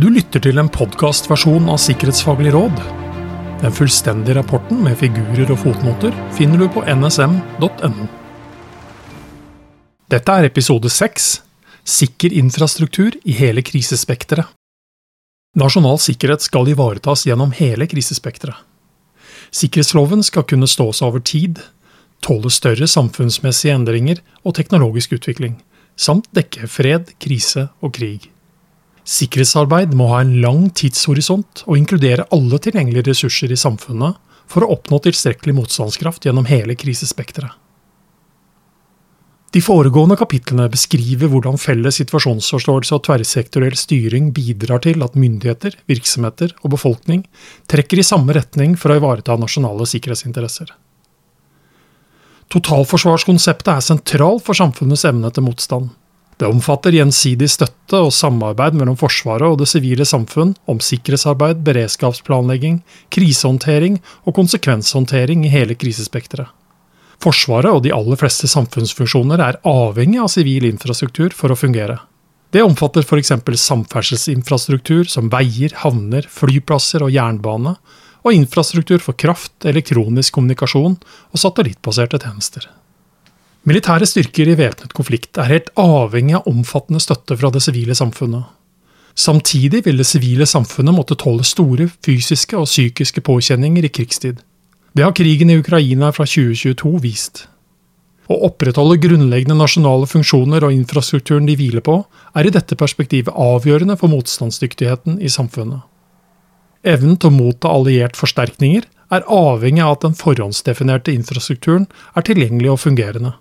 Du lytter til en podkastversjon av Sikkerhetsfaglig råd. Den fullstendige rapporten med figurer og fotnoter finner du på nsm.no. Dette er episode seks Sikker infrastruktur i hele krisespekteret. Nasjonal sikkerhet skal ivaretas gjennom hele krisespekteret. Sikkerhetsloven skal kunne stå seg over tid, tåle større samfunnsmessige endringer og teknologisk utvikling, samt dekke fred, krise og krig. Sikkerhetsarbeid må ha en lang tidshorisont og inkludere alle tilgjengelige ressurser i samfunnet for å oppnå tilstrekkelig motstandskraft gjennom hele krisespekteret. De foregående kapitlene beskriver hvordan felles situasjonsforståelse og tverrsektoriell styring bidrar til at myndigheter, virksomheter og befolkning trekker i samme retning for å ivareta nasjonale sikkerhetsinteresser. Totalforsvarskonseptet er sentralt for samfunnets evne til motstand. Det omfatter gjensidig støtte og samarbeid mellom Forsvaret og det sivile samfunn om sikkerhetsarbeid, beredskapsplanlegging, krisehåndtering og konsekvenshåndtering i hele krisespekteret. Forsvaret og de aller fleste samfunnsfunksjoner er avhengig av sivil infrastruktur for å fungere. Det omfatter f.eks. samferdselsinfrastruktur som veier, havner, flyplasser og jernbane, og infrastruktur for kraft, elektronisk kommunikasjon og satellittbaserte tjenester. Militære styrker i væpnet konflikt er helt avhengig av omfattende støtte fra det sivile samfunnet. Samtidig vil det sivile samfunnet måtte tåle store fysiske og psykiske påkjenninger i krigstid. Det har krigen i Ukraina fra 2022 vist. Å opprettholde grunnleggende nasjonale funksjoner og infrastrukturen de hviler på, er i dette perspektivet avgjørende for motstandsdyktigheten i samfunnet. Evnen til å motta alliert forsterkninger er avhengig av at den forhåndsdefinerte infrastrukturen er tilgjengelig og fungerende.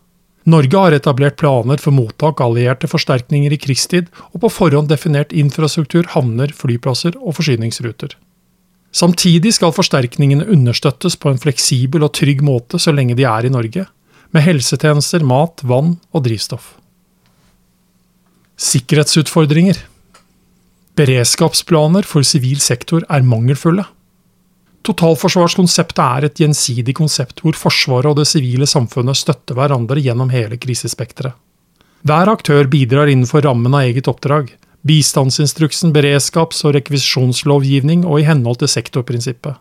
Norge har etablert planer for mottak av allierte forsterkninger i krigstid, og på forhånd definert infrastruktur, havner, flyplasser og forsyningsruter. Samtidig skal forsterkningene understøttes på en fleksibel og trygg måte så lenge de er i Norge, med helsetjenester, mat, vann og drivstoff. Sikkerhetsutfordringer Beredskapsplaner for sivil sektor er mangelfulle. Totalforsvarskonseptet er et gjensidig konsept hvor Forsvaret og det sivile samfunnet støtter hverandre gjennom hele krisespekteret. Hver aktør bidrar innenfor rammen av eget oppdrag, bistandsinstruksen, beredskaps- og rekvisisjonslovgivning og i henhold til sektorprinsippet.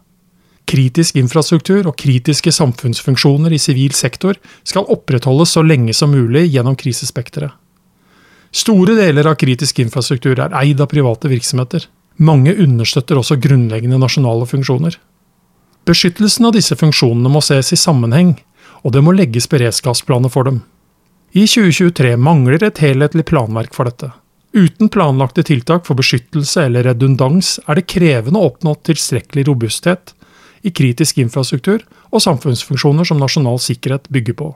Kritisk infrastruktur og kritiske samfunnsfunksjoner i sivil sektor skal opprettholdes så lenge som mulig gjennom krisespekteret. Store deler av kritisk infrastruktur er eid av private virksomheter. Mange understøtter også grunnleggende nasjonale funksjoner. Beskyttelsen av disse funksjonene må ses i sammenheng, og det må legges beredskapsplaner for dem. I 2023 mangler et helhetlig planverk for dette. Uten planlagte tiltak for beskyttelse eller redundans er det krevende å oppnå tilstrekkelig robusthet i kritisk infrastruktur og samfunnsfunksjoner som nasjonal sikkerhet bygger på.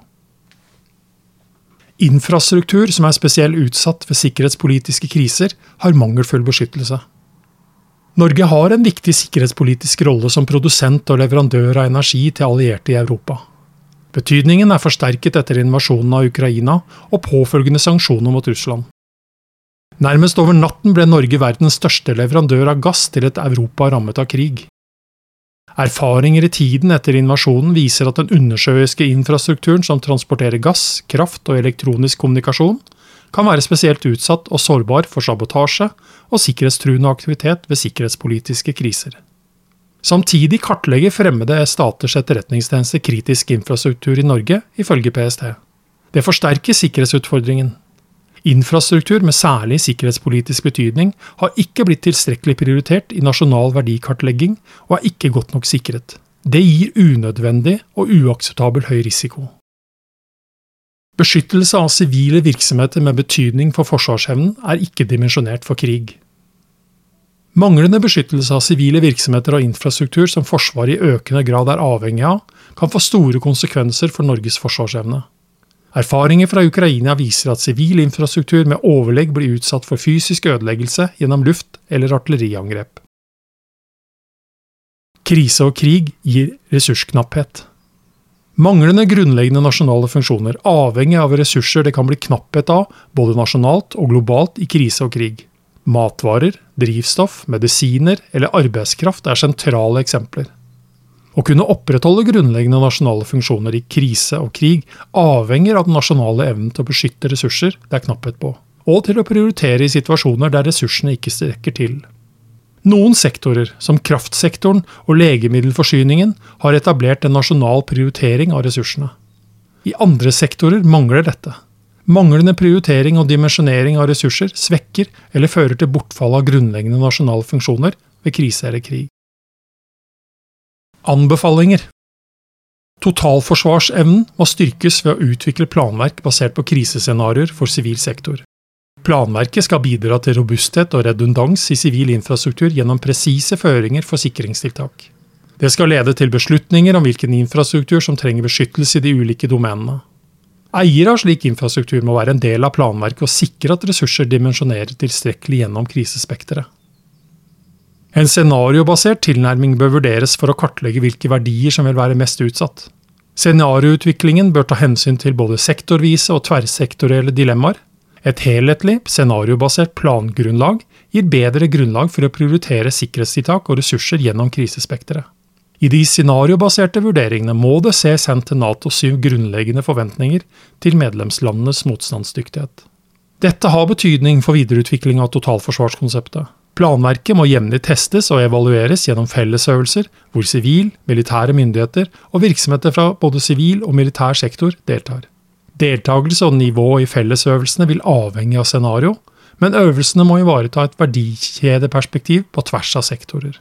Infrastruktur som er spesielt utsatt ved sikkerhetspolitiske kriser, har mangelfull beskyttelse. Norge har en viktig sikkerhetspolitisk rolle som produsent og leverandør av energi til allierte i Europa. Betydningen er forsterket etter invasjonen av Ukraina og påfølgende sanksjoner mot Russland. Nærmest over natten ble Norge verdens største leverandør av gass til et Europa rammet av krig. Erfaringer i tiden etter invasjonen viser at den undersjøiske infrastrukturen som transporterer gass, kraft og elektronisk kommunikasjon, kan være spesielt utsatt og sårbar for sabotasje og sikkerhetstruende aktivitet ved sikkerhetspolitiske kriser. Samtidig kartlegger fremmede staters etterretningstjeneste kritisk infrastruktur i Norge, ifølge PST. Det forsterker sikkerhetsutfordringen, Infrastruktur med særlig sikkerhetspolitisk betydning har ikke blitt tilstrekkelig prioritert i nasjonal verdikartlegging og er ikke godt nok sikret. Det gir unødvendig og uakseptabel høy risiko. Beskyttelse av sivile virksomheter med betydning for forsvarsevnen er ikke dimensjonert for krig. Manglende beskyttelse av sivile virksomheter og infrastruktur som Forsvaret i økende grad er avhengig av, kan få store konsekvenser for Norges forsvarsevne. Erfaringer fra Ukraina viser at sivil infrastruktur med overlegg blir utsatt for fysisk ødeleggelse gjennom luft- eller artilleriangrep. Krise og krig gir ressursknapphet. Manglende grunnleggende nasjonale funksjoner avhengig av ressurser det kan bli knapphet av både nasjonalt og globalt i krise og krig. Matvarer, drivstoff, medisiner eller arbeidskraft er sentrale eksempler. Å kunne opprettholde grunnleggende nasjonale funksjoner i krise og krig avhenger av den nasjonale evnen til å beskytte ressurser det er knapphet på, og til å prioritere i situasjoner der ressursene ikke strekker til. Noen sektorer, som kraftsektoren og legemiddelforsyningen, har etablert en nasjonal prioritering av ressursene. I andre sektorer mangler dette. Manglende prioritering og dimensjonering av ressurser svekker eller fører til bortfall av grunnleggende nasjonale funksjoner ved krise eller krig. Anbefalinger Totalforsvarsevnen må styrkes ved å utvikle planverk basert på krisescenarioer for sivil sektor. Planverket skal bidra til robusthet og redundans i sivil infrastruktur gjennom presise føringer for sikringstiltak. Det skal lede til beslutninger om hvilken infrastruktur som trenger beskyttelse i de ulike domenene. Eiere av slik infrastruktur må være en del av planverket og sikre at ressurser dimensjonerer tilstrekkelig gjennom krisespekteret. En scenariobasert tilnærming bør vurderes for å kartlegge hvilke verdier som vil være mest utsatt. Scenarioutviklingen bør ta hensyn til både sektorvise og tverrsektorielle dilemmaer, et helhetlig, scenariobasert plangrunnlag gir bedre grunnlag for å prioritere sikkerhetstiltak og ressurser gjennom krisespekteret. I de scenariobaserte vurderingene må det ses hen til Natos syv grunnleggende forventninger til medlemslandenes motstandsdyktighet. Dette har betydning for videreutvikling av totalforsvarskonseptet. Planverket må jevnlig testes og evalueres gjennom fellesøvelser, hvor sivil, militære myndigheter og virksomheter fra både sivil og militær sektor deltar. Deltakelse og nivå i fellesøvelsene vil avhenge av scenario, men øvelsene må ivareta et verdikjedeperspektiv på tvers av sektorer.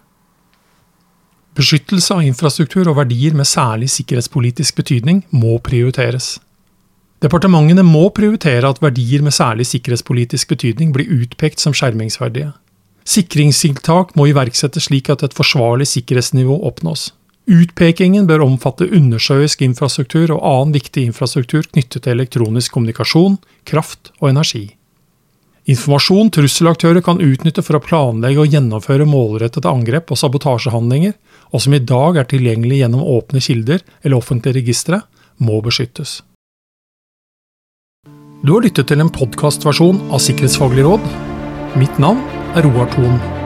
Beskyttelse av infrastruktur og verdier med særlig sikkerhetspolitisk betydning må prioriteres. Departementene må prioritere at verdier med særlig sikkerhetspolitisk betydning blir utpekt som skjermingsverdige. Sikringstiltak må iverksettes slik at et forsvarlig sikkerhetsnivå oppnås. Utpekingen bør omfatte undersjøisk infrastruktur og annen viktig infrastruktur knyttet til elektronisk kommunikasjon, kraft og energi. Informasjon trusselaktører kan utnytte for å planlegge og gjennomføre målrettede angrep og sabotasjehandlinger, og som i dag er tilgjengelig gjennom åpne kilder eller offentlige registre, må beskyttes. Du har lyttet til en podkastversjon av Sikkerhetsfaglig råd. Mitt navn er Roar Thon.